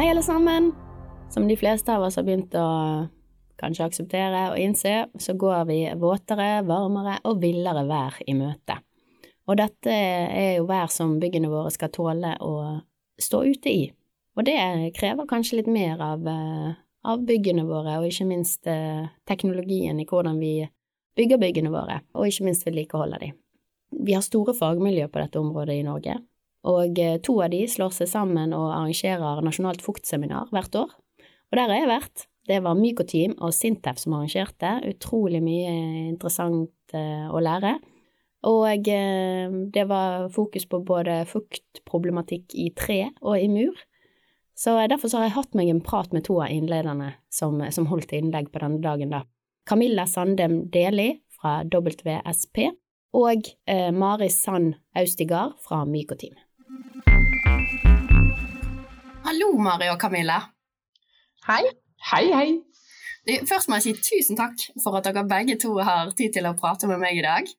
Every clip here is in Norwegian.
Hei, alle sammen. Som de fleste av oss har begynt å kanskje akseptere og innse, så går vi våtere, varmere og villere vær i møte. Og dette er jo vær som byggene våre skal tåle å stå ute i. Og det krever kanskje litt mer av av byggene våre, og ikke minst eh, teknologien i hvordan vi bygger byggene våre, og ikke minst vedlikeholder de. Vi har store fagmiljø på dette området i Norge, og eh, to av de slår seg sammen og arrangerer nasjonalt fuktseminar hvert år. Og der har jeg vært. Det var Mykoteam og Sintef som arrangerte. Utrolig mye interessant eh, å lære. Og det var fokus på både fuktproblematikk i tre og i mur. Så derfor så har jeg hatt meg en prat med to av innlederne som, som holdt innlegg på denne dagen, da. Camilla Sandem Deli fra WSP og eh, Mari Sand Austigard fra Mykoteam. Hallo, Mari og Camilla. Hei. Hei, hei. Først må jeg si tusen takk for at dere begge to har tid til å prate med meg i dag.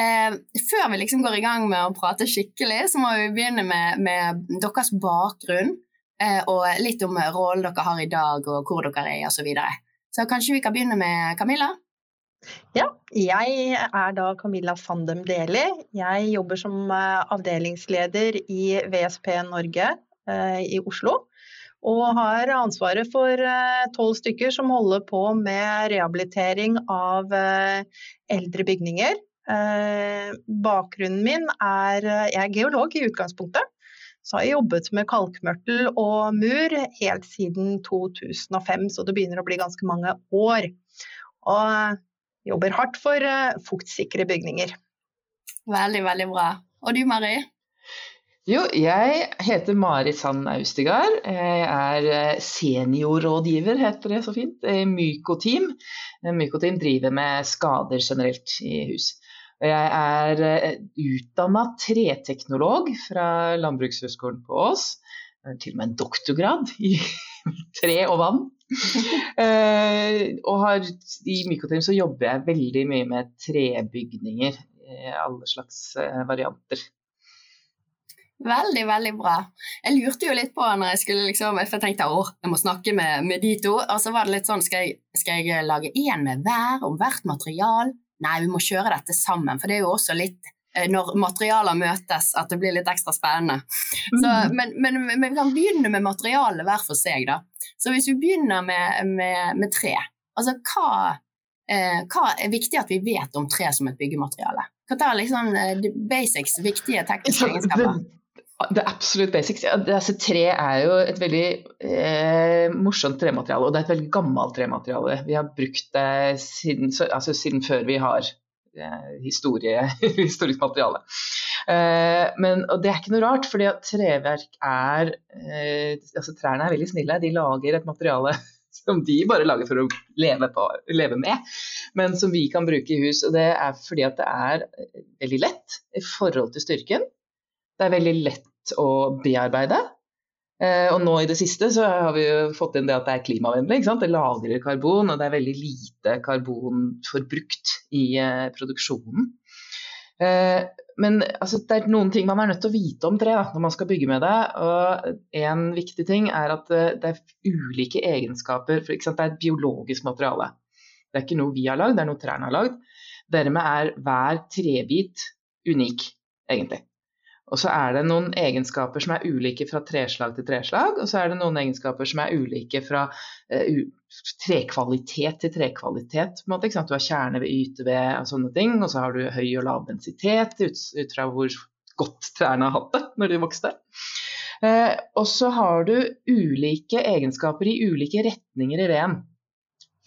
Eh, før vi liksom går i gang med å prate skikkelig, så må vi begynne med, med deres bakgrunn. Eh, og litt om rollen dere har i dag, og hvor dere er, osv. Så, videre. så kanskje vi kan begynne med Camilla? Ja, jeg er da Camilla Fandem Deli. Jeg jobber som eh, avdelingsleder i VSP Norge i Oslo. Og har ansvaret for tolv stykker som holder på med rehabilitering av eldre bygninger. Bakgrunnen min er Jeg er geolog i utgangspunktet. Så har jeg jobbet med kalkmørtel og mur helt siden 2005, så det begynner å bli ganske mange år. Og jobber hardt for eh, fuktsikre bygninger. Veldig, veldig bra. Og du Mari? Jo, jeg heter Mari Sand Austegard. Jeg er eh, seniorrådgiver, heter det så fint, i Mykoteam. Mykoteam driver med skader generelt i hus. Jeg er eh, utdanna treteknolog fra Landbrukshøgskolen på Ås. Til og med en doktorgrad i tre og vann. Eh, og har, i Mykoteam så jobber jeg veldig mye med trebygninger i alle slags varianter. Veldig, veldig bra. Jeg lurte jo litt på når jeg skulle liksom For jeg tenkte at jeg må snakke med, med de to. Og så var det litt sånn Skal jeg, skal jeg lage én med hver, om hvert material? nei, vi må kjøre dette sammen. For det er jo også litt eh, når materialer møtes, at det blir litt ekstra spennende. Så, mm. men, men, men, vi kan begynne med materialet hver for seg, da. Så hvis vi begynner med, med, med tre, altså hva, eh, hva, er viktig at vi vet om tre som et byggemateriale? Hva er liksom eh, basics, viktige tekniske egenskaper? Det absolutt basics. Ja, altså, tre er jo et veldig eh, morsomt tremateriale, og det er et veldig gammelt tremateriale. Vi har brukt det siden, altså, siden før vi har eh, historie, historisk materiale. Eh, men, og det er ikke noe rart, fordi treverk er eh, altså Trærne er veldig snille. De lager et materiale som de bare lager for å leve, på, leve med, men som vi kan bruke i hus. og Det er fordi at det er eh, veldig lett i forhold til styrken. Det er veldig lett å bearbeide. Eh, og nå i det siste så har vi jo fått inn det at det er klimavennlig. Det lagrer karbon, og det er veldig lite karbon forbrukt i eh, produksjonen. Eh, men altså, det er noen ting man er nødt til å vite om tre da, når man skal bygge med det. Og en viktig ting er at det, er ulike egenskaper. For det er et biologisk materiale. Det er ikke noe vi har lagd, det er noe trærne har lagd. Dermed er hver trebit unik, egentlig. Og så er det noen egenskaper som er ulike fra treslag til treslag, og så er det noen egenskaper som er ulike fra uh, trekvalitet til trekvalitet. Du har kjerne ved yteved og sånne ting, og så har du høy og lav densitet ut, ut fra hvor godt trærne har hatt det når de vokste. Uh, og så har du ulike egenskaper i ulike retninger i veden.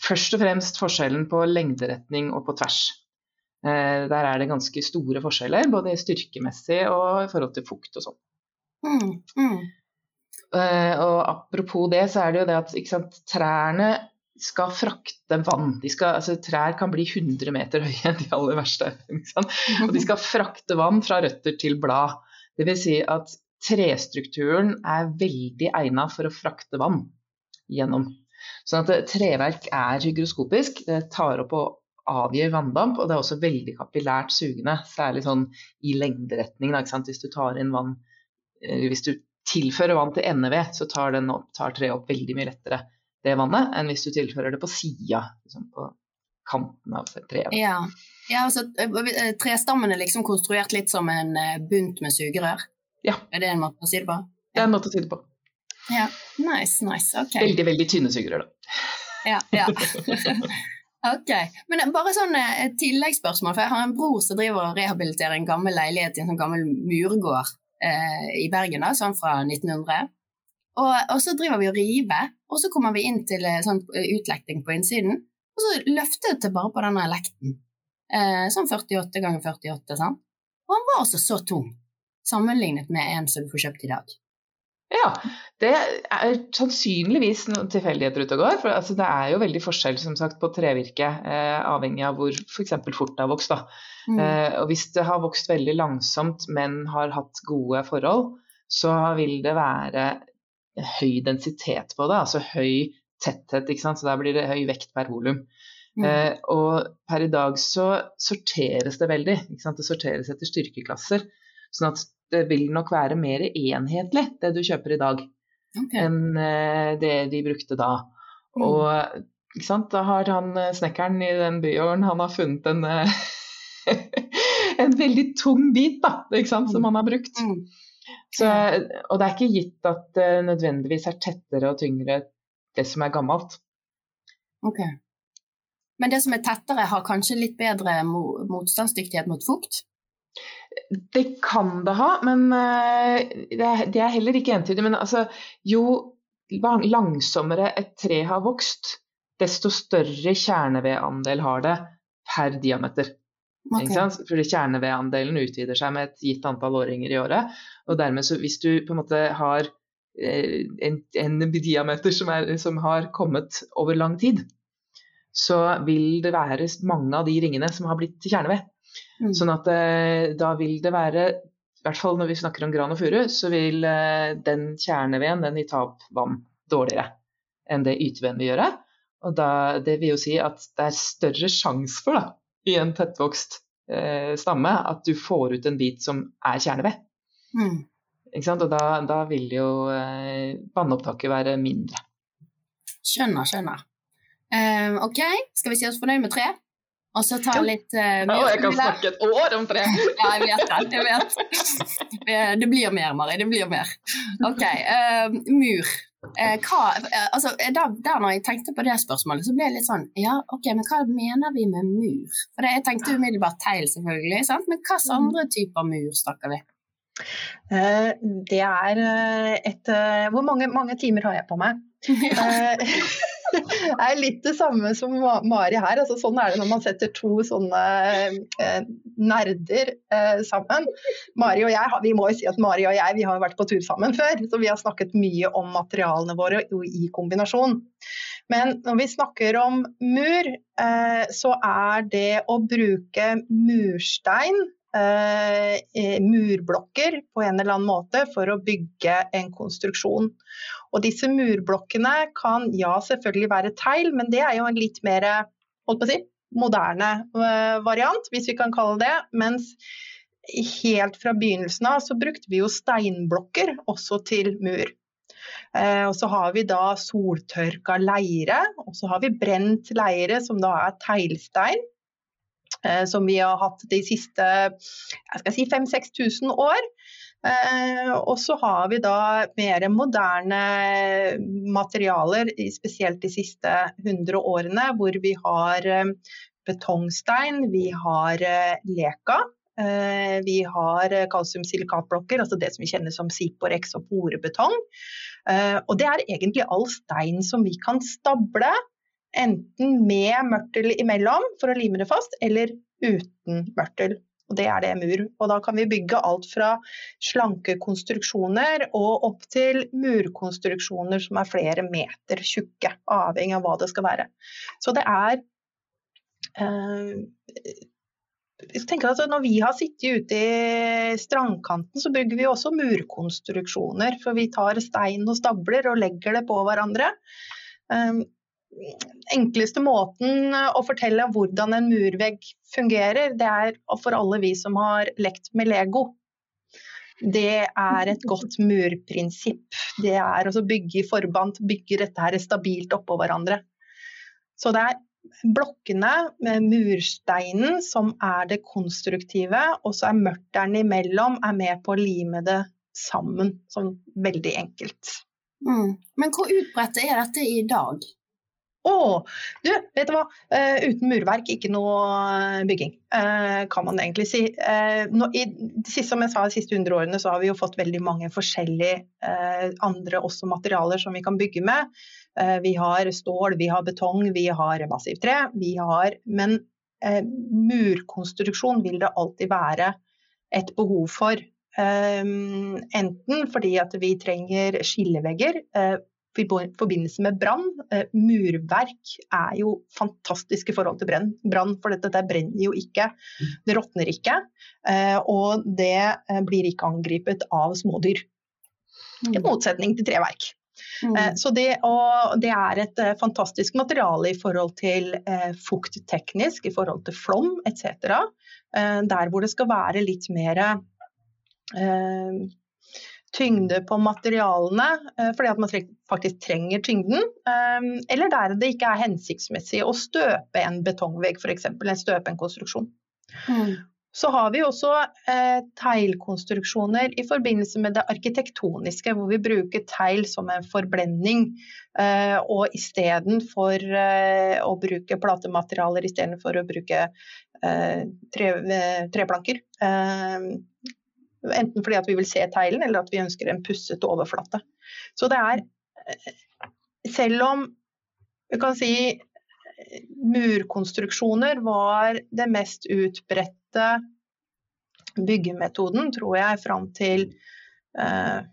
Først og fremst forskjellen på lengderetning og på tvers. Eh, der er det ganske store forskjeller, både styrkemessig og i forhold til fukt og sånn. Mm, mm. Eh, og apropos det, så er det jo det at sant, trærne skal frakte vann. Skal, altså, trær kan bli 100 meter høye, de aller verste. Og de skal frakte vann fra røtter til blad. Dvs. Si at trestrukturen er veldig egnet for å frakte vann gjennom. Sånn at treverk er hygroskopisk. Det tar opp og avgir vanndamp, og det er også veldig kapillært sugende. Særlig sånn i lengderetning. Hvis du tar inn vann Hvis du tilfører vann til NV, så tar, opp, tar treet opp veldig mye lettere det vannet enn hvis du tilfører det på sida, liksom på kanten av treet. Ja. ja, altså eh, Trestammen er liksom konstruert litt som en eh, bunt med sugerør? Ja. Er det en måte å si det på? Ja. Det er en måte å si det på. Ja, nice, nice, ok. Veldig, veldig tynne sugerør, da. Ja, ja. ok. Men bare sånn et eh, tilleggsspørsmål, for jeg har en bror som driver og rehabiliterer en gammel leilighet i en sånn gammel murgård eh, i Bergen, da, sånn fra 1900. Og, og, så driver vi og river, og så kommer vi inn til eh, sånn eh, utlekting på innsiden. Og så løftet det bare på denne lekten. Eh, sånn 48 ganger 48, sånn. Og han var altså så tung, sammenlignet med en som du får kjøpt i dag. Ja, det er sannsynligvis noen tilfeldigheter ute og går. For altså, det er jo veldig forskjell som sagt, på trevirke, eh, avhengig av hvor f.eks. fort det har vokst. Mm. Eh, og hvis det har vokst veldig langsomt, men har hatt gode forhold, så vil det være høy densitet på det, altså høy tetthet. ikke sant? Så der blir det høy vekt per volum. Mm. Eh, og per i dag så sorteres det veldig. ikke sant? Det sorteres etter styrkeklasser. Sånn at det vil nok være mer enhetlig, det du kjøper i dag, okay. enn eh, det de brukte da. Mm. Og da har han eh, snekkeren i den bygården han har funnet en, eh, en veldig tung bit da, som han har brukt. Mm. Så, og det er ikke gitt at det nødvendigvis er tettere og tyngre det som er gammelt. Ok. Men det som er tettere, har kanskje litt bedre motstandsdyktighet mot fukt? Det kan det ha, men eh, det er heller ikke entydig. Men altså, jo langsommere et tre har vokst, desto større kjernevedandel har det per diameter. Okay. Fordi kjernevedandelen utvider seg med et gitt antall årringer i året. Og dermed så hvis du på en måte har eh, en, en diameter som, er, som har kommet over lang tid, så vil det være mange av de ringene som har blitt kjerneved. Mm. Sånn at eh, da vil det være, i hvert fall når vi snakker om gran og furu, så vil eh, den kjerneveden den vil ta opp vann dårligere enn det yteveden vil gjøre. Og da, det vil jo si at det er større sjanse for, da, i en tettvokst eh, stamme, at du får ut en bit som er kjerneved. Mm. Ikke sant? Og da, da vil jo eh, vannopptaket være mindre. Skjønner, skjønner. Um, OK, skal vi si oss fornøyd med tre? Og så ta litt uh, mer. jeg kan snakke et år om tre! ja, jeg vet det. Jeg vet. Det blir mer, Mari. Det blir mer. OK. Uh, mur. Uh, hva, altså, da, der når jeg tenkte på det spørsmålet, så ble jeg litt sånn Ja, OK, men hva mener vi med mur? For det, Jeg tenkte umiddelbart tegl, selvfølgelig. Sant? Men hvilke mm. andre typer mur snakker vi? Det er et Hvor mange, mange timer har jeg på meg? Det er litt det samme som Mari her. Altså, sånn er det når man setter to sånne eh, nerder eh, sammen. Mari og jeg, Vi må jo si at Mari og jeg vi har vært på tur sammen før, så vi har snakket mye om materialene våre i kombinasjon. Men når vi snakker om mur, eh, så er det å bruke murstein eh, murblokker på en eller annen måte for å bygge en konstruksjon. Og disse murblokkene kan ja, selvfølgelig være tegl, men det er jo en litt mer holdt på å si, moderne uh, variant, hvis vi kan kalle det. Mens helt fra begynnelsen av så brukte vi jo steinblokker også til mur. Uh, og så har vi da soltørka leire, og så har vi brent leire, som da er teglstein. Uh, som vi har hatt de siste si 5000-6000 år. Eh, og så har vi da mer moderne materialer, spesielt de siste 100 årene, hvor vi har eh, betongstein, vi har eh, leka. Vi har kalsiumsilikatblokker, altså det som vi kjenner som Siporex og porebetong. Og det er egentlig all stein som vi kan stable, enten med mørtel imellom for å lime det fast, eller uten mørtel. Og det er det mur. Og da kan vi bygge alt fra slanke konstruksjoner og opp til murkonstruksjoner som er flere meter tjukke, avhengig av hva det skal være. Så det er eh, tenker at Når vi har sittet ute i strandkanten, så bygger vi også murkonstruksjoner. For vi tar stein og stabler og legger det på hverandre. Um, enkleste måten å fortelle hvordan en murvegg fungerer, det er for alle vi som har lekt med Lego. Det er et godt murprinsipp. Det er å bygge i forband, bygge dette her stabilt oppå hverandre. Så det er blokkene med mursteinen som er det konstruktive, og så er mørteren imellom er med på å lime det sammen, sånn veldig enkelt. Mm. Men hvor utbredt er dette i dag? Å, du, vet du hva. Uh, uten murverk, ikke noe eh, bygging, uh, kan man egentlig si. Uh, nå, i, som jeg sa, De siste 100 årene så har vi jo fått veldig mange forskjellige andre også materialer som vi kan bygge med. vi har stål, vi har betong, vi har massivt tre. Vi har, men murkonstruksjon vil det alltid være et behov for. enten fordi at vi trenger skillevegger i forbindelse med brann. Eh, murverk er jo fantastisk i forhold til brann, for dette brenner jo ikke. Det råtner ikke, eh, og det eh, blir ikke angrepet av smådyr. I mm. motsetning til treverk. Mm. Så det, det, er et fantastisk materiale i forhold til fuktteknisk, i forhold til flom etc. Der hvor det skal være litt mer tyngde på materialene eh, fordi at man faktisk trenger tyngden, eh, eller der det ikke er hensiktsmessig å støpe en betongvegg, f.eks. Støpe en konstruksjon. Mm. Så har vi også eh, teglkonstruksjoner i forbindelse med det arkitektoniske, hvor vi bruker tegl som en forblending. Eh, og istedenfor eh, å bruke platematerialer istedenfor å bruke eh, tre, eh, treplanker. Eh, Enten fordi at vi vil se teglen, eller at vi ønsker en pussete overflate. Så det er Selv om vi kan si murkonstruksjoner var det mest utbredte byggemetoden, tror jeg, fram til eh,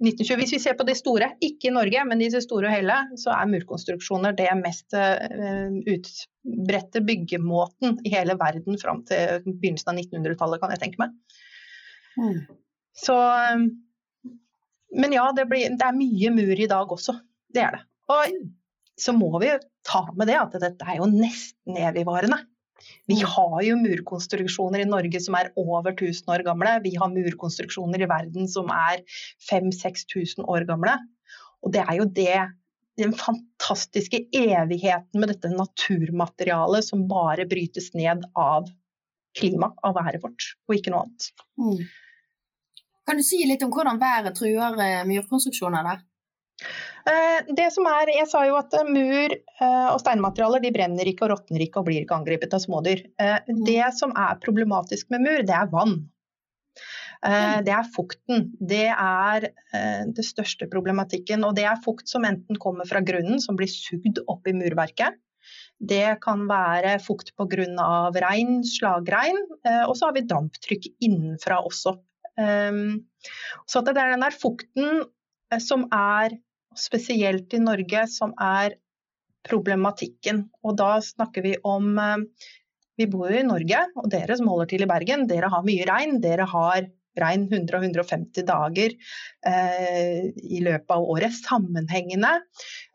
1920. Hvis vi ser på de store, ikke i Norge, men i det store og hele, så er murkonstruksjoner det mest eh, utbredte byggemåten i hele verden fram til begynnelsen av 1900-tallet, kan jeg tenke meg. Mm. Så Men ja, det, blir, det, er mye mur i dag også. Det er det. Og så må vi ta med det at dette er jo nesten evigvarende. Vi mm. har jo murkonstruksjoner i Norge som er over 1000 år gamle. Vi har murkonstruksjoner i verden som er 5000-6000 år gamle. Og det er jo det, den fantastiske evigheten med dette naturmaterialet som bare brytes ned av klima, av været vårt, og ikke noe annet. Mm. Kan du si litt om hvordan været truer eh, murkonstruksjoner der? Eh, det som er, Jeg sa jo at eh, mur og steinmaterialer de brenner ikke og råtner ikke og blir ikke angrepet av smådyr. Mm. Det som er problematisk med mur, det er vann. Mm. Det er fukten. Det er det største problematikken. Og det er fukt som enten kommer fra grunnen, som blir sugd opp i murverket. Det kan være fukt pga. regn, slagregn. Og så har vi damptrykk innenfra også. Ehm, så det er den der fukten eh, som er, spesielt i Norge, som er problematikken. Og da snakker vi om eh, Vi bor jo i Norge, og dere som holder til i Bergen, dere har mye regn. Dere har regn 100-150 dager eh, i løpet av året, sammenhengende.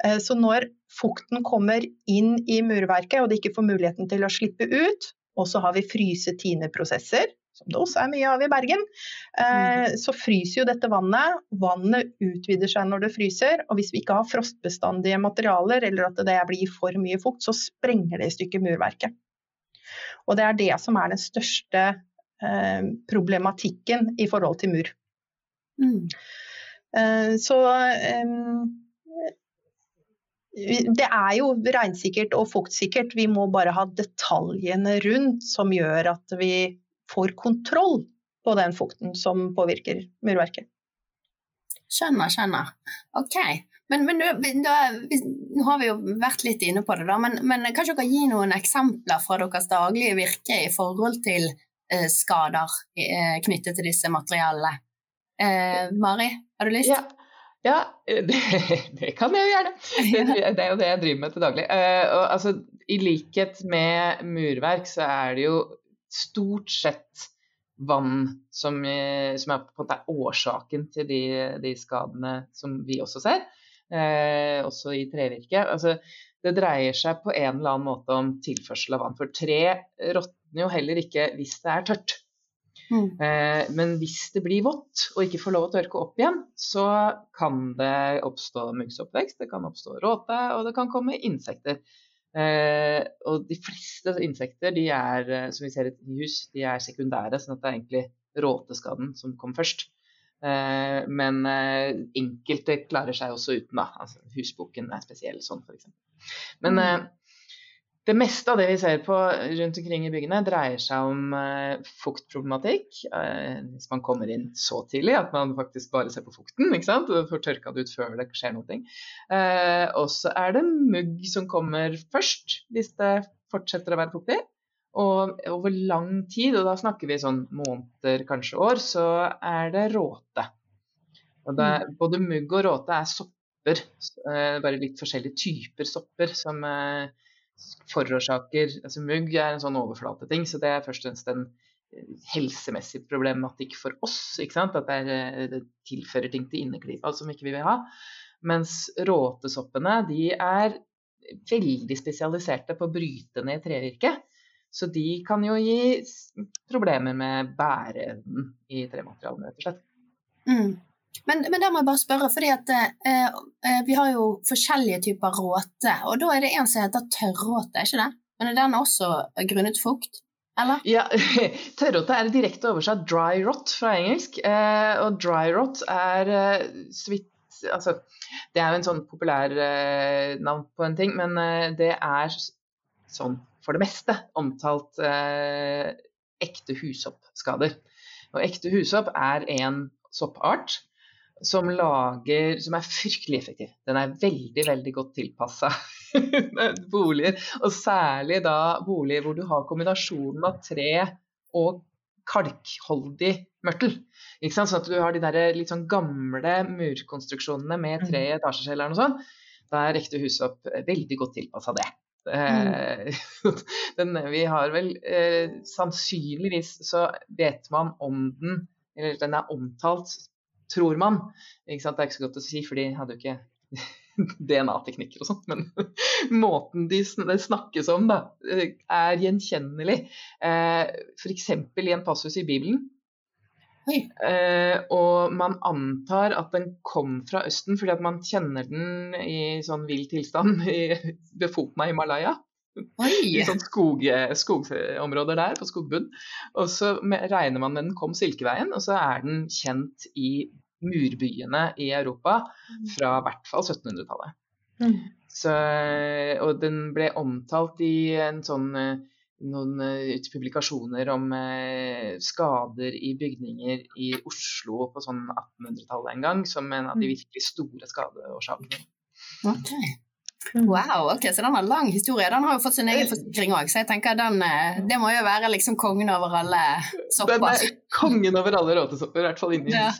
Eh, så når fukten kommer inn i murverket og det ikke får muligheten til å slippe ut, og så har vi fryse-tine-prosesser, som det også er mye av i Bergen, eh, mm. så fryser jo dette vannet. Vannet utvider seg når det fryser, og hvis vi ikke har frostbestandige materialer, eller at det blir for mye fukt, så sprenger det i stykker murverket. Og det er det som er den største problematikken i forhold til mur. Mm. Eh, så det er jo regnsikkert og fuktsikkert, vi må bare ha detaljene rundt som gjør at vi får kontroll på den fukten som påvirker murverket. Skjønner, skjønner. Ok. Men, men da, nå har vi jo vært litt inne på det, da, men, men kan dere gi noen eksempler fra deres daglige virke i forhold til skader knyttet til disse materialene. Mari, har du lyst? Ja. Ja, det, det, kan jeg jo gjerne. Det, det, er jo det jeg driver med til daglig. Og, altså, I likhet med murverk så er det jo stort sett vann som, som er måte årsaken til de, de, skadene som vi også ser, uh, også i trevirke. Altså, det dreier seg på en eller annen måte om tilførsel av vann. For tre råtner jo heller ikke hvis det er tørt. Mm. Eh, men hvis det blir vått og ikke får lov å tørke opp igjen, så kan det oppstå muggsoppvekst, det kan oppstå råte, og det kan komme insekter. Eh, og de fleste insekter de er, eh, som vi ser i hus, de er sekundære, sånn at det er egentlig råteskaden som kom først. Men enkelte klarer seg også uten, da. Altså, husboken er spesiell sånn, f.eks. Men mm. Det meste av det vi ser på rundt omkring i byggene, dreier seg om uh, fuktproblematikk. Uh, hvis man kommer inn så tidlig at man faktisk bare ser på fukten ikke sant? og får tørka det ut før det skjer noe. Uh, og så er det mugg som kommer først, hvis det fortsetter å være fuktig. Og over lang tid, og da snakker vi sånn måneder, kanskje år, så er det råte. Det, er, både mugg og råte er sopper, bare litt forskjellige typer sopper som forårsaker altså Mugg er en sånn overflateting, så det er først og fremst en eh, helsemessig problematikk for oss. At det, er, eh, det tilfører ting til inneklipa som ikke vi vil ha. Mens råtesoppene de er veldig spesialiserte på å bryte ned trevirke. Så de kan jo gi problemer med bæreevnen i trematerialene, rett og slett. Mm. Men, men der må jeg bare spørre, fordi at eh, eh, vi har jo forskjellige typer råte. Og da er det en som heter tørråte, er ikke det? Men er den også grunnet fukt? Eller? Ja, Tørråte er direkte oversatt dry rot fra engelsk. Eh, og dry rot er eh, så Altså, det er jo en sånn populær eh, navn på en ting, men eh, det er sånn for det meste omtalt ekte hussoppskader. Og ekte husopp er en soppart som lager Som er fryktelig effektiv. Den er veldig, veldig godt tilpassa boliger. Og særlig da boliger hvor du har kombinasjonen av tre og kalkholdig mørtel. Ikke sant? Sånn at du har de der litt sånn gamle murkonstruksjonene med tre mm. etasjer eller noe sånt. Da er ekte husopp veldig godt tilpassa det. Mm. Den, vi har vel eh, Sannsynligvis så vet man om den, eller den er omtalt tror man. Det er ikke så godt å si, for de hadde jo ikke DNA-teknikker og sånt, men måten de snakkes om, da, er gjenkjennelig. Eh, F.eks. i en passus i Bibelen. Eh, og man antar at den kom fra Østen fordi at man kjenner den i sånn vill tilstand i, ved foten av Himalaya. Oi. I sånn skog, skogområder der, på skogbunn. Og så regner man med den kom Silkeveien, og så er den kjent i murbyene i Europa fra i hvert fall 1700-tallet. Mm. Og den ble omtalt i en sånn eh, noen uh, publikasjoner om uh, skader i bygninger i Oslo på sånn 1800-tallet en gang, som en av de mm. virkelig store skadeårsakene. Okay. Wow, ok, så den har lang historie. Den har jo fått sin egen forsikring òg, så jeg tenker den, eh, det må jo være liksom kongen over alle sopper. Den er kongen over alle råtesopper, i hvert fall inni ja.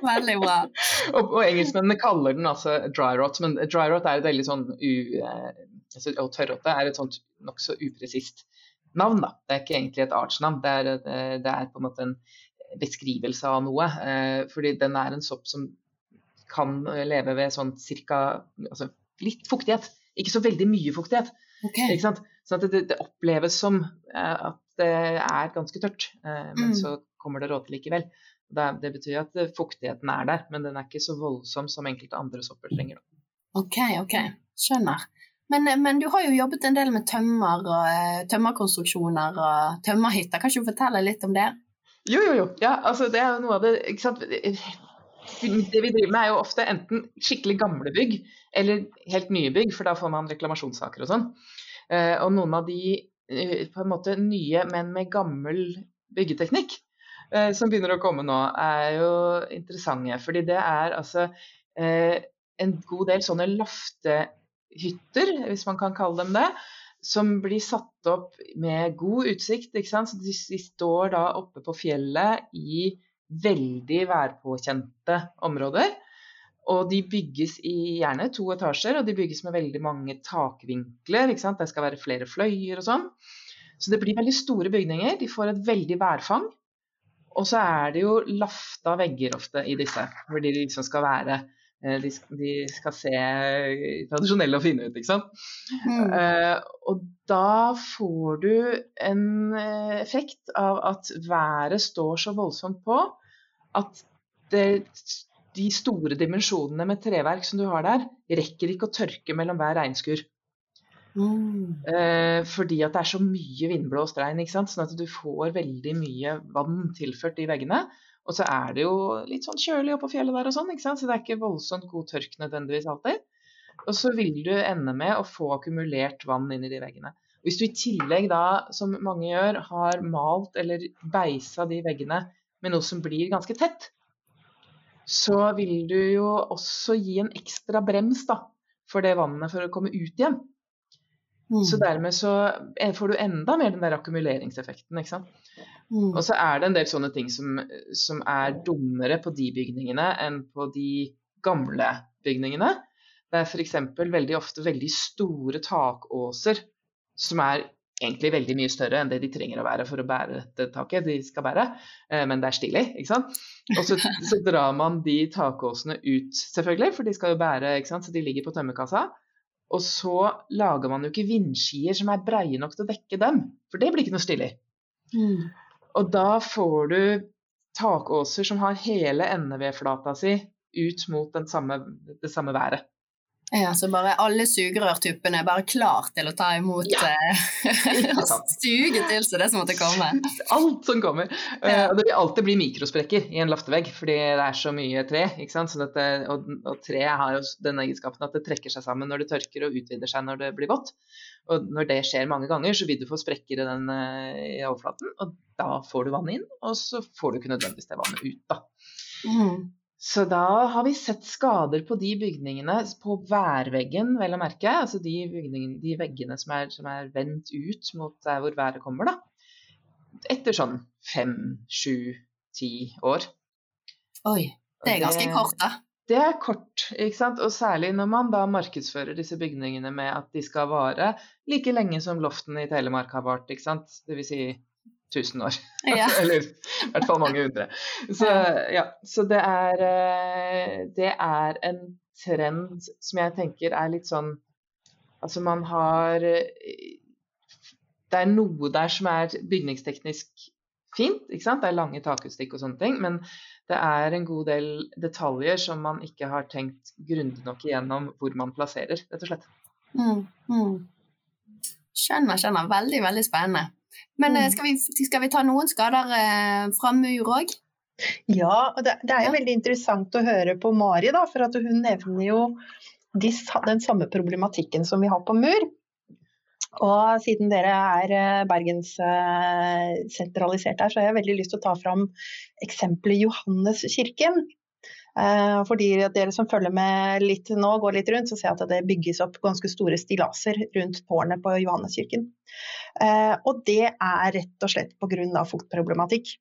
Veldig bra. og, og engelskmennene kaller den altså dry rot, men dry rot er et veldig sånn u... Eh, altså, tørråte er et sånt nokså upresist navn, da. Det er ikke egentlig et artsnavn, det er, eh, det er på en måte en beskrivelse av noe. Eh, fordi den er en sopp som kan leve ved sånn cirka altså litt fuktighet. Ikke så veldig mye fuktighet. Okay. Ikke sant? Sånn at det, det, oppleves som eh, at det er ganske tørt, eh, men mm. så kommer det råte likevel. Det, det, betyr at fuktigheten er der, men den er ikke så voldsom som enkelte andre sopper trenger. Ok, ok. Skjønner. Men, men, du har jo jobbet en del med tømmer og eh, tømmerkonstruksjoner og tømmerhytter. Kan ikke du fortelle litt om det? Jo, jo, jo. Ja, altså, det er jo noe av det ikke sant? det vi driver med er jo ofte enten skikkelig gamle bygg eller helt nye bygg, for da får man reklamasjonssaker og sånn. Eh, og noen av de eh, på en måte nye, men med gammel byggeteknikk eh, som begynner å komme nå, er jo interessante. Fordi det er altså en god del sånne loftehytter, hvis man kan kalle dem det. som blir satt opp med god utsikt. Så de, de står da oppe på fjellet i veldig værpåkjente områder. Og de bygges i gjerne to etasjer, og de bygges med veldig mange takvinkler. Det skal være flere fløyer og sånn. Så det blir veldig store bygninger. De får et veldig værfang. Og så er det jo lafta vegger ofte i disse, hvor de liksom skal være de, de skal se tradisjonelle og fine ut, ikke sant. Mm. Uh, og da får du en eh, effekt av at været står så voldsomt på at det de store dimensjonene med treverk som du har der, rekker ikke å tørke mellom hver regnskur. Mm. Eh, fordi at det er så mye vindblåst regn, ikke sant? sånn at du får veldig mye vann tilført i veggene. Og så er det jo litt sånn kjølig oppå fjellet der og sånn, ikke sant? så det er ikke voldsomt god tørk nødvendigvis alltid. Og så vil du ende med å få akkumulert vann inn i de veggene. Hvis du i tillegg da, som mange gjør, har malt eller beisa de veggene med noe som blir ganske tett, så vil du jo også gi en ekstra brems da, for det vannet for å komme ut igjen. Mm. Så dermed så eh, får du enda mer den der akkumuleringseffekten. ikke sant? Mm. Og så er det en del sånne ting som, som, er dummere på de bygningene enn på de gamle bygningene. Det er f.eks. veldig ofte veldig store takåser som er egentlig veldig mye større enn det de trenger å være for å bære dette taket de skal bære, eh, men det er stilig, ikke sant. Og så, så drar man de takåsene ut, selvfølgelig, for de skal jo bære, ikke sant, så de ligger på tømmerkassa. Og så lager man jo ikke vindskier som er breie nok til å dekke dem, for det blir ikke noe stilig. Mm. Og da får du takåser som har hele endevedflata si ut mot samme, det samme været. Ja, Så bare alle sugerørtuppene er bare klar til å ta imot ja. Eh, suge til seg det som måtte komme? Alt som kommer. Eh, ja. Uh, det vil alltid bli mikrosprekker i en laftevegg fordi det er så mye tre. ikke sant? Det, og, og tre har jo den egenskapen at det trekker seg sammen når det tørker og utvider seg når det blir vått. Og når det skjer mange ganger, så vil du få sprekker i den uh, i overflaten, og da får du vann inn, og så får du ikke nødvendigvis det vannet ut, da. Mm. Så da har vi sett skader på de bygningene, på værveggen vel å merke, altså de, de veggene som er, som er, vendt ut mot der hvor været kommer, da. Etter sånn fem, sju, ti år. Oi, det er ganske det, kort, da. Det er kort, ikke sant. Og særlig når man da markedsfører disse bygningene med at de skal vare like lenge som loften i Telemark har vart, ikke sant. Det vil si 1000 år. Ja. Eller i hvert fall mange hundre. Så, ja, så det, er, eh, det er en trend som jeg tenker er litt sånn Altså man har Det er noe der som er bygningsteknisk fint, ikke sant. Det er lange takutstikk og sånne ting. Men det er en god del detaljer som man ikke har tenkt grundig nok igjennom hvor man plasserer, rett og slett. Mm, mm. Skjønner, skjønner. Veldig, veldig spennende. Men eh, mm. skal, vi, skal, vi, ta noen skader eh, fra mur òg? Ja, og det, det, er jo veldig interessant å høre på Mari, da, for hun nevner jo de, den samme problematikken som vi har på mur. Og siden dere er eh, bergenssentralisert her, så har jeg veldig lyst til å ta fram eksempelet Johanneskirken. Eh, for de dere som følger med litt nå, går litt rundt, så ser jeg at det bygges opp ganske store stillaser rundt tårnet på Johanneskirken. Eh, og det er rett og slett pga. fuktproblematikk.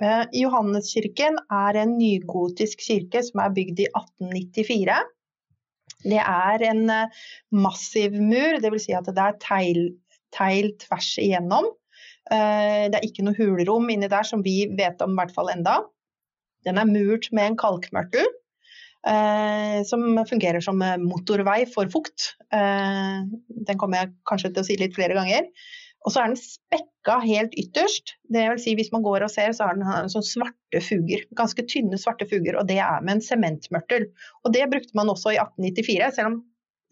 Eh, Johanneskirken er en nygotisk kirke som er bygd i 1894. Det er en massiv mur, dvs. Si at det er teil, teil tvers igjennom. Det er ikke noe hulrom inni der som vi vet om, i hvert fall enda. Den er murt med en kalkmørtel. Eh, som fungerer som motorvei for fukt. Eh, den kommer jeg kanskje til å si litt flere ganger. Og så er den spekka helt ytterst. Det vil si Hvis man går og ser, så har den sånn svarte fuger. Ganske tynne svarte fuger, og det er med en sementmørtel. Og det brukte man også i 1894, selv om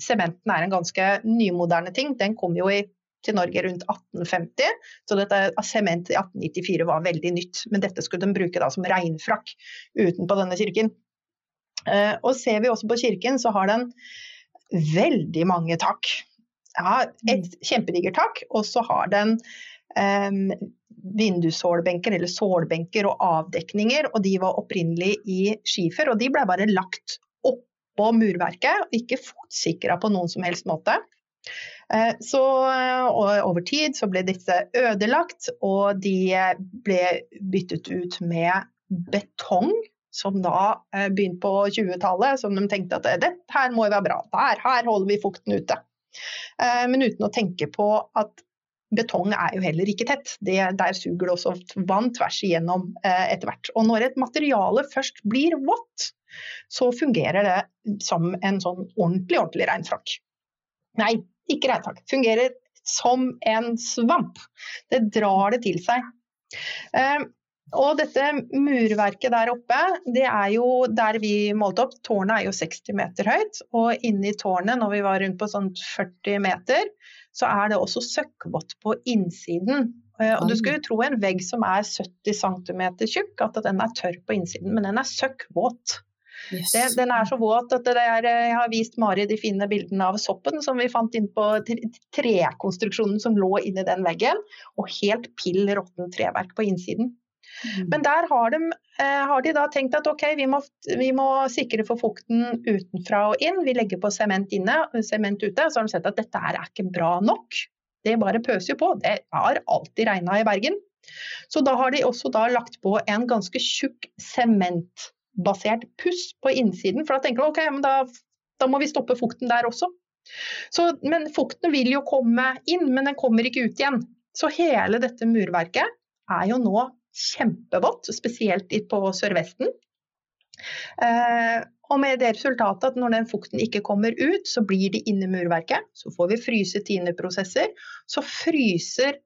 sementen er en ganske nymoderne ting. Den kom jo i til Norge rundt 1850. Så dette sement i 1894 var veldig nytt. Men dette skulle de bruke da som regnfrakk utenpå denne kirken. Eh, og ser vi også på kirken, så har den veldig mange tak. Ja, et mm. kjempedigert tak, og så har den um, vindussålbenker, eller sålbenker og avdekninger, og de var opprinnelig i skifer, og de ble bare lagt oppå murverket, og ikke fotsikra på noen som helst måte. Eh, så over tid så ble disse ødelagt, og de ble byttet ut med betong. Som da begynte på 20-tallet, som de tenkte at dette her må jo være bra, her, her holder vi fukten ute. Men uten å tenke på at betong er jo heller ikke tett. Det, der suger det også vann tvers igjennom eh, etter hvert. Og når et materiale først blir vått, så fungerer det som en sånn ordentlig, ordentlig regnfrakk. Nei, ikke regnfrakk. Fungerer som en svamp. Det drar det til seg. Eh, og dette murverket der oppe, det er jo der vi målte opp. Tårnet er jo 60 meter høyt. Og inni tårnet, når vi var rundt på sånn 40 meter, så er det også søkkvått på innsiden. Eh, og du skulle tro en vegg som er 70 cm tjukk, at den er tørr på innsiden, men den er søkkvåt. Yes. Det, den er så våt at er, jeg har vist Mari de fine bildene av soppen som vi fant inn på trekonstruksjonen som lå inni den veggen, og helt pill råttent treverk på innsiden. Mm. Men der har de, eh, har de, da tenkt at ok, vi må, vi må, sikre for fukten utenfra og inn. Vi legger på sement inne, sement ute. Så har de sett at dette her er ikke bra nok. Det bare pøser jo på. Det har alltid regna i Bergen. Så da har de også da lagt på en ganske tjukk sementbasert puss på innsiden. For da tenker du ok, men da, da må vi stoppe fukten der også. Så, men fukten vil jo komme inn, men den kommer ikke ut igjen. Så hele dette murverket er jo nå kjempevått, spesielt på sørvesten. Eh, og med det resultatet at når den fukten ikke kommer ut, så blir det inni murverket. Så får vi fryse-tine-prosesser. Så fryser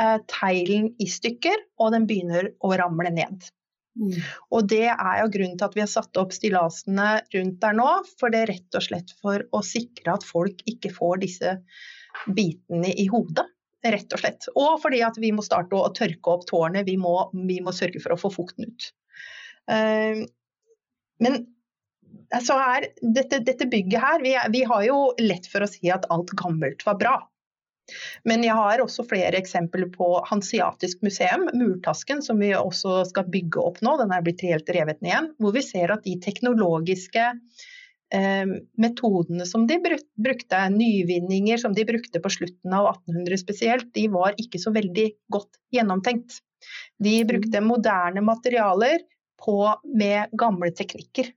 eh, teilen i stykker, og den begynner å ramle ned. Mm. Og det er jo grunnen til at vi har satt opp stillasene rundt der nå. For det er rett og slett for å sikre at folk ikke får disse bitene i hodet. Rett og slett. Og fordi at vi må starte å tørke opp tårnet. Vi må, vi må sørge for å få fukten ut. Uh, men så er dette, dette, bygget her, vi, vi, har jo lett for å si at alt gammelt var bra. Men jeg har også flere eksempler på Hansiatisk museum, Murtasken, som vi også skal bygge opp nå. Den er blitt helt revet ned igjen. Hvor vi ser at de teknologiske Eh, metodene som de brukte, nyvinninger som de brukte på slutten av 1800 spesielt, de var ikke så veldig godt gjennomtenkt. De brukte moderne materialer på, med gamle teknikker.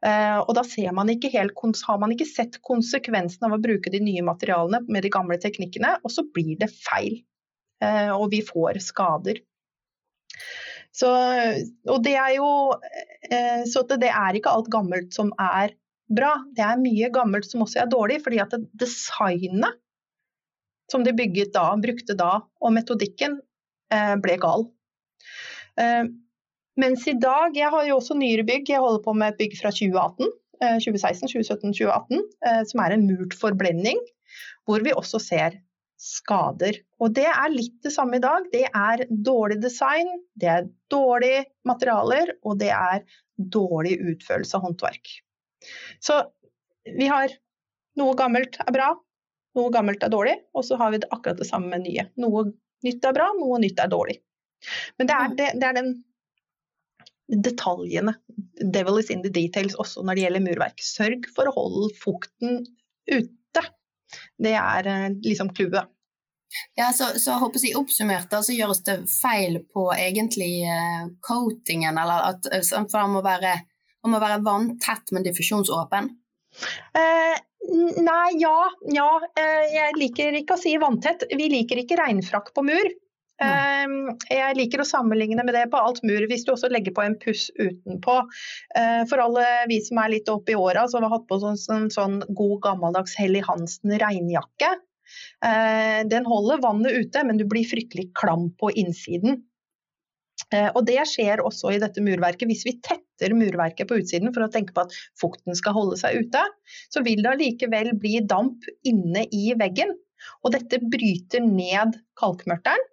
Uh, og da man helt, har man ikke sett konsekvensen av å bruke de nye materialene med de gamle teknikkene, og så blir det feil. Uh, og vi får skader. Så, det er jo uh, Så det er ikke alt gammelt som er bra. Det er mye gammelt som også er dårlig, fordi at designet som de da, brukte da, og metodikken, eh, ble gal. Mens i dag Jeg har jo også nyere bygg. Jeg holder på med et bygg fra 2018. 2016, 2017, 2018, som er en murt forblending, hvor vi også ser skader. Og det er litt det samme i dag. Det er dårlig design, det er dårlige materialer, og det er dårlig utførelse av håndverk. Så vi har noe gammelt er bra, noe gammelt er dårlig, og så har vi det akkurat det samme med nye. Noe nytt er bra, noe nytt er dårlig. Men det er, det, det er den detaljene. Devil is in the details også når det gjelder murverk. Sørg for å holde fukten ute. Det er eh, liksom clouet. Ja, så, så håper jeg Oppsummert da, så gjøres det feil på egentlig uh, coatingen, eller at for det må være om må være vanntett, men diffusjonsåpen? Eh, nei, ja. Ja. Eh, jeg liker ikke å si vanntett. Vi liker ikke regnfrakk på mur. Eh, jeg liker å sammenligne med det på alt mur, hvis du også legger på en puss utenpå. Eh, for alle vi som er litt oppe i åra, som har hatt på sånn, sånn, sånn god gammeldags Helly Hansen regnjakke. Eh, den holder vannet ute, men du blir fryktelig klam på innsiden. Eh, og Det skjer også i dette murverket. Hvis vi tetter murverket på utsiden for å tenke på at fukten skal holde seg ute, så vil det allikevel bli damp inne i veggen. Og dette bryter ned kalkmørteren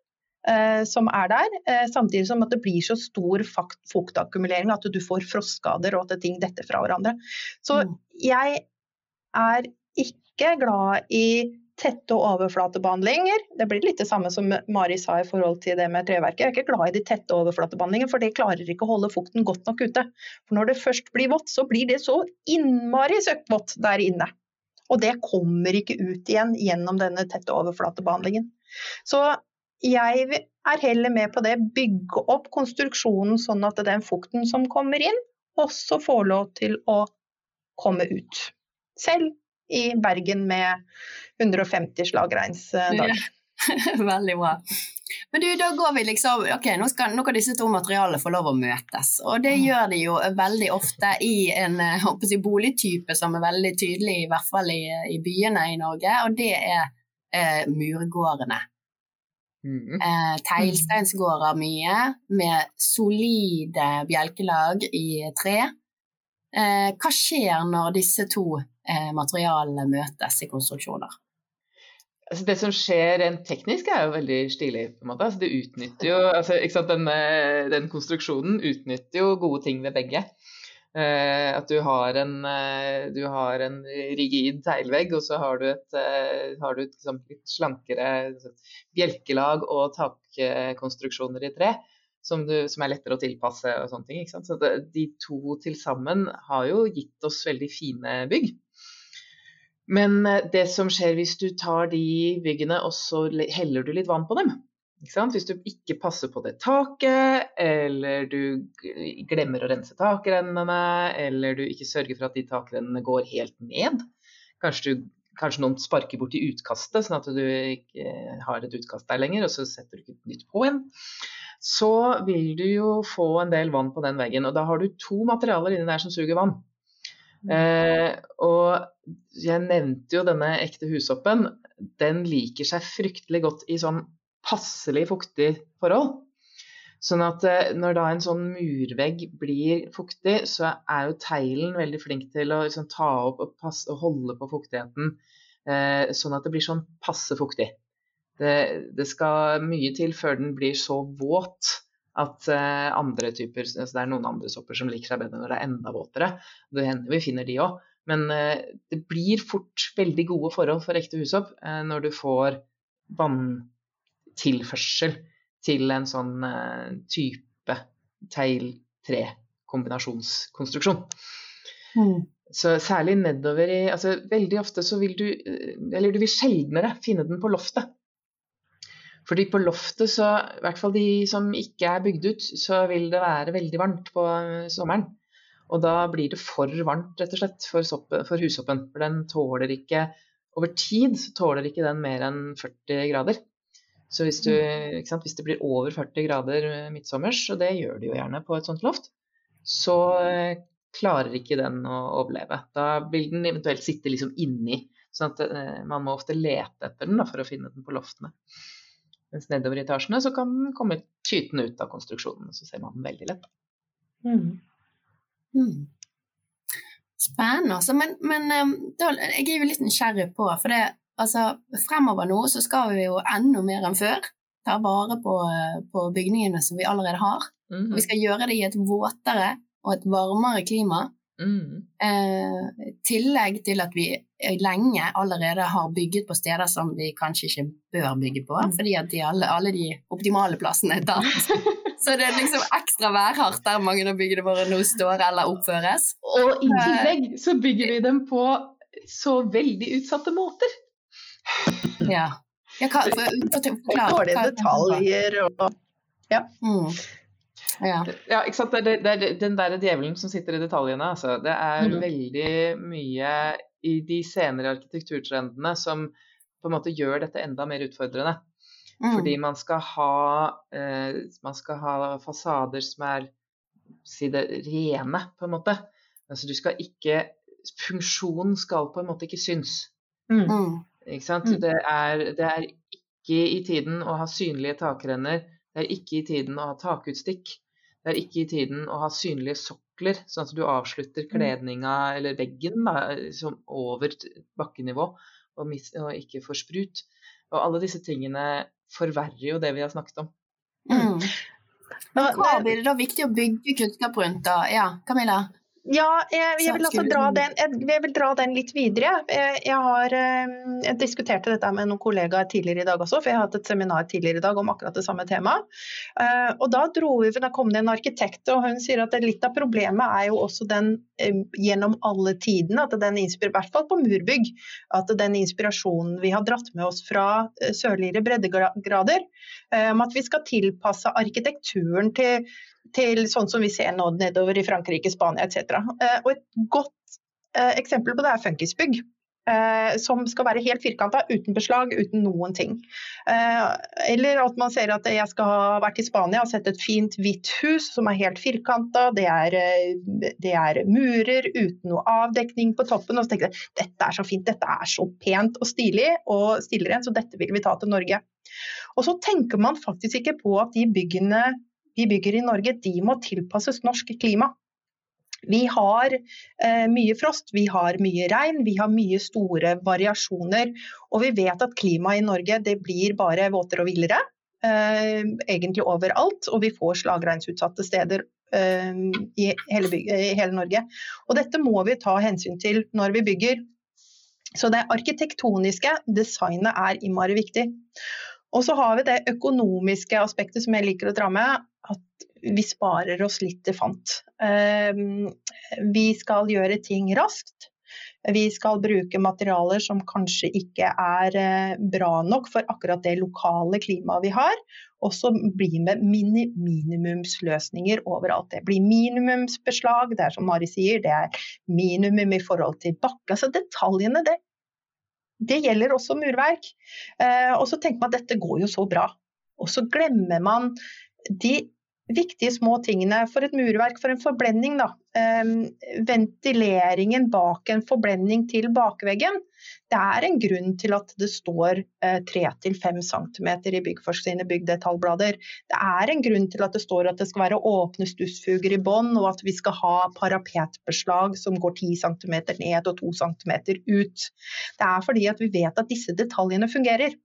som er der, eh, samtidig som at det blir så stor fuktakkumulering at du får frostskader og at ting detter fra hverandre. Så mm. jeg er ikke glad i tette overflatebehandlinger. Det blir litt det samme som Mari sa i forhold til det med treverket. Jeg er ikke glad i de tette overflatebehandlingene, for det klarer ikke å holde fukten godt nok ute. For når det først blir vått, så blir det så innmari søkkvått der inne Og det kommer ikke ut igjen gjennom denne tette overflatebehandlingen. Så jeg er heller med på det, bygge opp konstruksjonen sånn at den fukten som kommer inn, også får lov til å komme ut. Selv i Bergen med 150 slagreinsdager. Veldig bra. Men du, da går vi liksom Ok, nå, skal, nå kan disse to materialene få lov å møtes. Og det gjør de jo veldig ofte i en jeg, boligtype som er veldig tydelig, i hvert fall i, i byene i Norge, og det er eh, murgårdene. Mm. Eh, teglsteinsgårder mye, med solide bjelkelag i tre. Eh, hva skjer når disse to eh, materialene møtes i konstruksjoner? Altså det som skjer rent teknisk er jo veldig stilig. på en måte. Altså det utnytter jo, altså, den, den, konstruksjonen utnytter jo gode ting ved begge. Eh, at du har, en, eh, du har en rigid teglvegg, og så har du et, eh, har du et liksom, litt slankere bjelkelag og takkonstruksjoner i tre. Som, du, som, er lettere å tilpasse og sånne ting. Så det, de to til sammen har jo gitt oss veldig fine bygg. Men det som skjer hvis du tar de byggene og så heller du litt vann på dem Hvis du ikke passer på det taket, eller du glemmer å rense takrennene, eller du ikke sørger for at de takrennene går helt ned Kanskje, du, kanskje noen sparker bort i utkastet, sånn at du ikke har et utkast der lenger, og så setter du ikke et nytt på igjen. Så vil du jo få en del vann på den veggen, og da har du to materialer inni der som suger vann. Mm. Eh, og jeg nevnte jo denne ekte husoppen. Den liker seg fryktelig godt i sånn passelig fuktig forhold. Sånn at eh, når da en sånn murvegg blir fuktig, så er jo teglen veldig flink til å liksom, ta opp og, passe, og, holde på fuktigheten, eh, sånn at det blir sånn passe fuktig. Det, det, skal mye til før den blir så våt at uh, andre typer, altså Det er noen andre sopper som liker seg bedre når det er enda våtere. Det hender vi finner de òg. Men det blir fort veldig gode forhold for ekte hussopp uh, når du får vanntilførsel til en sånn type tegl-tre-kombinasjonskonstruksjon. Mm. Så særlig nedover i altså Veldig ofte så vil du Eller du vil sjeldnere finne den på loftet. Fordi på loftet, så, i hvert fall de som ikke er bygd ut, så vil det være veldig varmt på eh, sommeren. Og da blir det for varmt, rett og slett, for, soppen, for hushoppen. For den tåler ikke Over tid tåler ikke den mer enn 40 grader. Så hvis, du, sant, hvis det blir over 40 grader midtsommers, og det gjør det jo gjerne på et sånt loft, så eh, klarer ikke den å overleve. Da vil den eventuelt sitte liksom inni. sånn at eh, man må ofte lete etter den da, for å finne den på loftene. Mens nedover i etasjene så kan den komme tytende ut av konstruksjonen. Så ser man den veldig lett. Mm. Mm. Spennende. Altså. Men, men da, jeg er jo litt nysgjerrig på For det, altså, fremover nå så skal vi jo enda mer enn før ta vare på, på bygningene som vi allerede har. Mm. Vi skal gjøre det i et våtere og et varmere klima. Mm. Eh, tillegg til at vi lenge allerede har bygget på steder som vi kanskje ikke bør bygge på, mm. fordi at de alle, alle, de optimale plassene er tatt. Så det er liksom ekstra værhardt der mange av byggene våre nå står eller oppføres. Og i eh, tillegg så bygger vi dem på så veldig utsatte måter. Ja. ja hva, for, for, forklar, Dårlige detaljer og Ja. Mm. Ja. ja, ikke sant. Det er, det er den der djevelen som sitter i detaljene. Altså. Det er mm. veldig mye i de senere arkitekturtrendene som på en måte gjør dette enda mer utfordrende. Mm. Fordi man skal ha, eh, man skal ha fasader som er si det, rene, på en måte. Altså du skal ikke Funksjonen skal på en måte ikke synes. Mm. Ikke sant? Mm. Det er, det er ikke i tiden å ha synlige takrenner. Det er ikke i tiden å ha takutstikk. Det er ikke i tiden å ha synlige sokler, sånn at du avslutter mm. kledninga eller veggen da, liksom over bakkenivå og, mis, og ikke får sprut. Og alle disse tingene forverrer jo det vi har snakket om. Mm. Men hva blir det da viktig å bygge kunnskap rundt da? Ja, Camilla? Ja, jeg, jeg, vil også dra den, jeg vil dra den litt videre. Jeg, jeg har jeg diskuterte dette med noen kollegaer tidligere i dag også, for jeg har hatt et seminar tidligere i dag om akkurat det samme temaet. Og da vi, da kom det en arkitekt, og hun sier at litt av problemet er jo også den gjennom alle tidene, at den inspirerer, i hvert fall på murbygg, at den inspirasjonen vi har dratt med oss fra sørligere breddegrader, om at vi skal tilpasse arkitekturen til til sånn som vi ser nå nedover i Frankrike, Spania etc. Eh, og et godt eh, eksempel på det er funkisbygg. Eh, som skal være helt firkanta, uten beslag, uten noen ting. eller at man ser at jeg skal ha vært i Spania og sett et fint hvitt hus som er helt firkanta. Det, det, er murer uten noe avdekning på toppen. Og så tenker jeg dette er så fint, dette er så pent og stilig og stilrent, så dette vil vi ta til Norge. Og så tenker man faktisk ikke på at de byggene vi bygger i Norge, de må tilpasses norsk klima. Vi har eh, mye frost, vi har mye regn, vi har mye store variasjoner. Og vi vet at klimaet i Norge det blir bare våtere og villere. Eh, egentlig overalt. Og vi får slagregnsutsatte steder eh, i, hele i hele Norge. Og dette må vi ta hensyn til når vi bygger. Så det arkitektoniske designet er innmari viktig. Og så har vi det økonomiske aspektet som jeg liker å dra med, at vi sparer oss litt til fant. Ehm, vi skal gjøre ting raskt. Vi skal bruke materialer som kanskje ikke er eh, bra nok for akkurat det lokale klimaet vi har. Og så bli med mini minimumsløsninger overalt. Det blir minimumsbeslag, det er som Mari sier, det er minimum i forhold til bakke. Altså detaljene, det det gjelder også murverk. Eh, og så tenker man at dette går jo så bra. Og så glemmer man de viktige små tingene for et murverk, for en forblending. Da. Eh, ventileringen bak en forblending til bakveggen. Det er en grunn til at det står eh, 3-5 cm i Byggforsk sine byggdetaljblader. Det er en grunn til at det står at det skal være åpne stussfuger i bånn, og at vi skal ha parapetbeslag som går 10 cm ned og 2 cm ut. Det er fordi at vi vet at disse detaljene fungerer.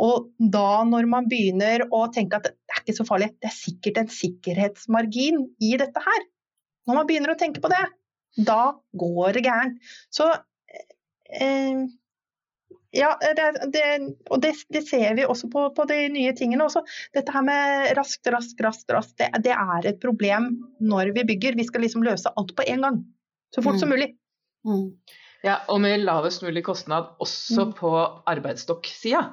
Og da når man begynner å tenke at det er ikke så farlig, det er sikkert en sikkerhetsmargin i dette her. Når man begynner å tenke på det, da går det gærent. Så eh, ja, det, det, og det, det, ser vi også på, på, de nye tingene. Også. Dette her med raskt, raskt, raskt, raskt det, det, er et problem når vi bygger. Vi skal liksom løse alt på en gang. Så fort mm. som mulig. Mm. Ja, og med lavest mulig kostnad også mm. på arbeidsstokksida.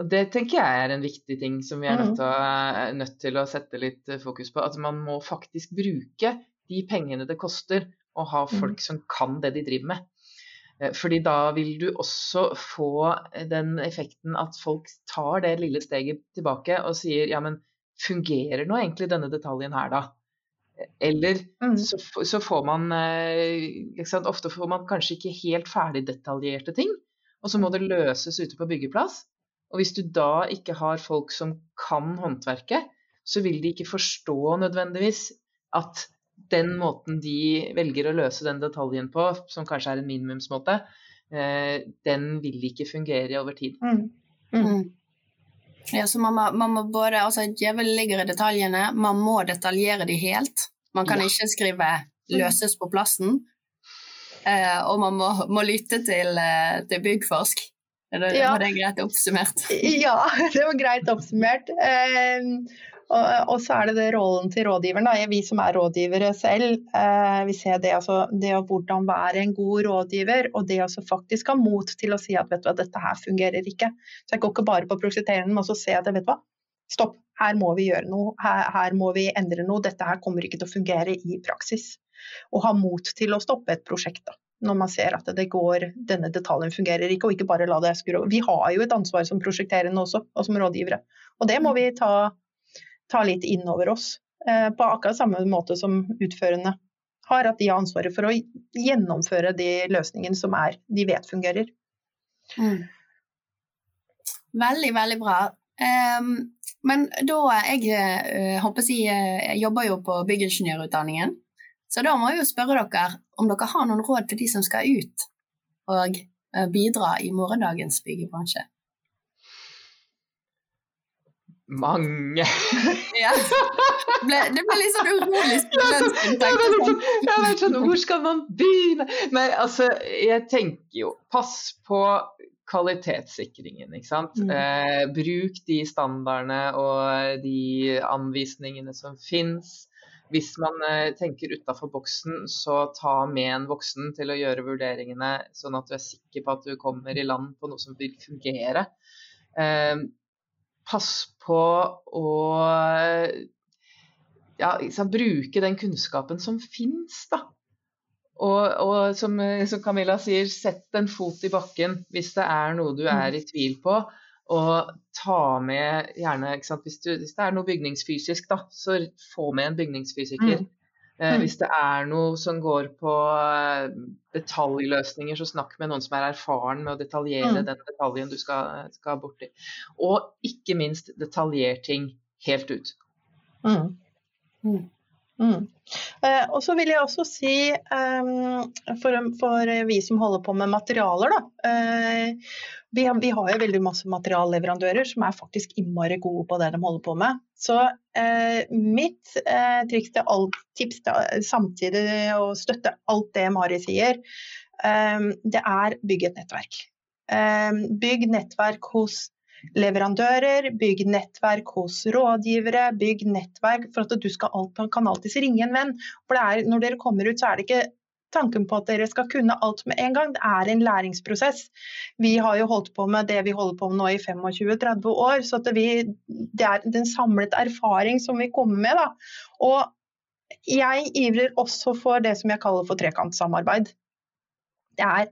Det tenker jeg er en viktig ting som vi er nødt mm. til, å, nødt til å sette litt fokus på. At man må faktisk bruke de pengene det koster å ha mm. folk som kan det de driver med. Eh, fordi da vil du også få den effekten at folk tar det lille steget tilbake og sier ja, men fungerer nå egentlig denne detaljen her, da? Eller mm. så, så, får man sant, Ofte får man kanskje ikke helt ferdigdetaljerte ting, og så må det løses ute på byggeplass. Og hvis du da ikke har folk som kan håndverket, så vil de ikke forstå nødvendigvis at den måten de velger å løse den detaljen på, som kanskje er en minimumsmåte, eh, den vil ikke fungere over tid. Mm. Mm. mm. Ja, så man må, man må både, altså Djevelen ligger i detaljene, man må detaljere de helt. Man kan ja. ikke skrive 'løses på plassen', eh, og man må, må lytte til, eh, til Byggforsk. Det, ja. Var det greit oppsummert? Ja, det var greit oppsummert. Eh, og, og, så er det, det rollen til rådgiveren. Da. Vi som er rådgivere selv, eh, vi ser det, altså, det å hvordan være en god rådgiver, og det å faktisk ha mot til å si at vet du hva, dette her fungerer ikke. Så jeg går ikke bare på prosjekteringen, men også se at vet du hva, stopp, her må vi gjøre noe, her, her, må vi endre noe, dette her kommer ikke til å fungere i praksis. Og ha mot til å stoppe et prosjekt. da når man ser at det går, denne detaljen fungerer ikke, og ikke bare la det skure. Vi har jo et ansvar som prosjekterende også, og som rådgivere. Og det må vi ta ta litt inn over oss. Eh, på akkurat samme måte som utførende har, at de har ansvaret for å gjennomføre de løsningene som er, de vet fungerer. Mm. Veldig, veldig bra. Um, men da jeg, uh, håper jeg, jeg jobber jo på byggingeniørutdanningen, så da må jeg jo spørre dere om dere har noen råd til de som skal ut og uh, bidra i morgendagens byggebransje? Mange. Ja. Ble, det ble litt sånn urolig sånn, ja, sånn, Hvor skal man begynne? Nei, altså, jeg tenker jo Pass på kvalitetssikringen, ikke sant. Mm. Eh, bruk de standardene og de anvisningene som fins. Hvis man eh, tenker utafor boksen, så ta med en voksen til å gjøre vurderingene, sånn at du er sikker på at du kommer i land på noe som vil fungere. Eh, pass på å ja, liksom, bruke den kunnskapen som fins, da. Og, og som, som, Camilla sier, sett en fot i bakken hvis det er noe du er i tvil på. Og ta med gjerne hvis, du, hvis, det er noe bygningsfysisk, da, så få med en bygningsfysiker. Mm. Eh, mm. hvis det er noe som går på eh, detaljløsninger, så snakk med noen som er erfaren med å detaljere mm. den detaljen du skal, skal borti. Og ikke minst detaljer ting helt ut. Mm. mm. Mm. Eh, og så vil jeg også si, um, for, for, vi som holder på med materialer, da. Eh, vi, vi, har, jo veldig masse materialleverandører som er faktisk innmari gode på det de holder på med. Så eh, mitt eh, triks til alt, tips til samtidig å støtte alt det Mari sier, eh, det er bygg et nettverk. bygg nettverk hos leverandører, bygg nettverk hos rådgivere, bygg nettverk for at du skal alt, kan alltids ringe en venn. For er, når dere kommer ut, så er det ikke tanken på at dere skal kunne alt med en gang. Det er en læringsprosess. Vi har jo holdt på med det vi holder på med nå i 25-30 år, så vi, det, er den samlet erfaring som vi kommer med. Da. Og jeg ivrer også for det som jeg kaller for trekantsamarbeid. Det er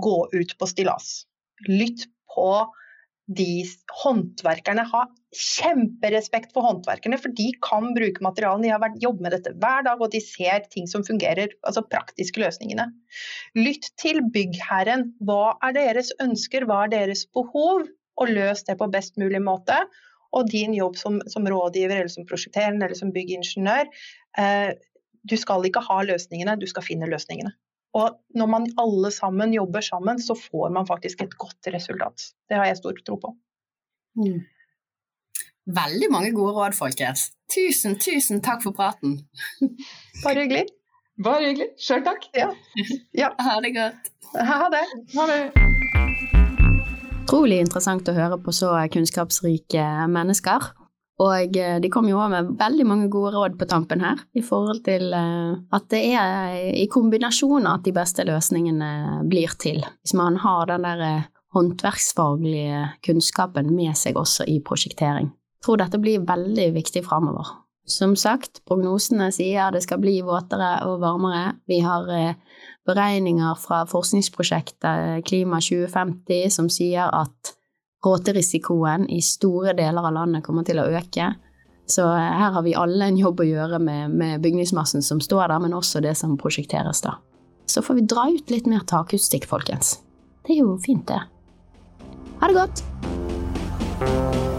gå ut på stillas. Lytt på de håndverkerne har kjemperespekt for håndverkerne, for de kan bruke materialene. De har jobbet med dette hver dag, og de ser ting som fungerer, altså praktiske løsningene. Lytt til byggherren. Hva er deres ønsker, hva er deres behov? Og løs det på best mulig måte. Og din jobb som, som rådgiver eller som prosjekterende eller som byggingeniør, eh, du skal ikke ha løsningene, du skal finne løsningene. Og når man alle sammen jobber sammen, så får man faktisk et godt resultat. Det har jeg stor tro på. Mm. Veldig mange gode råd, folkens. Tusen, tusen takk for praten. Bare hyggelig. Bare hyggelig. Sjøl takk. Ja. ja. Ha det godt. Ha det. Ha det. Utrolig interessant å høre på så kunnskapsrike mennesker. Og eh, de kom jo med veldig mange gode råd på tampen her, i forhold til eh, at det er i kombinasjon at de beste løsningene blir til. Hvis man har den der eh, håndverksfaglige kunnskapen med seg også i prosjektering. Jeg tror dette blir veldig viktig framover. Som sagt, prognosene sier det skal bli våtere og varmere. Vi har beregninger fra forskningsprosjektet Klima 2050 som sier at råterisikoen i store deler av landet kommer til å øke. Så eh, her har vi alle en jobb å gjøre med, med bygningsmassen som står der, men også det som prosjekteres da. Så får vi dra ut litt mer takustikk, folkens. Det er jo fint, det. Ha det godt!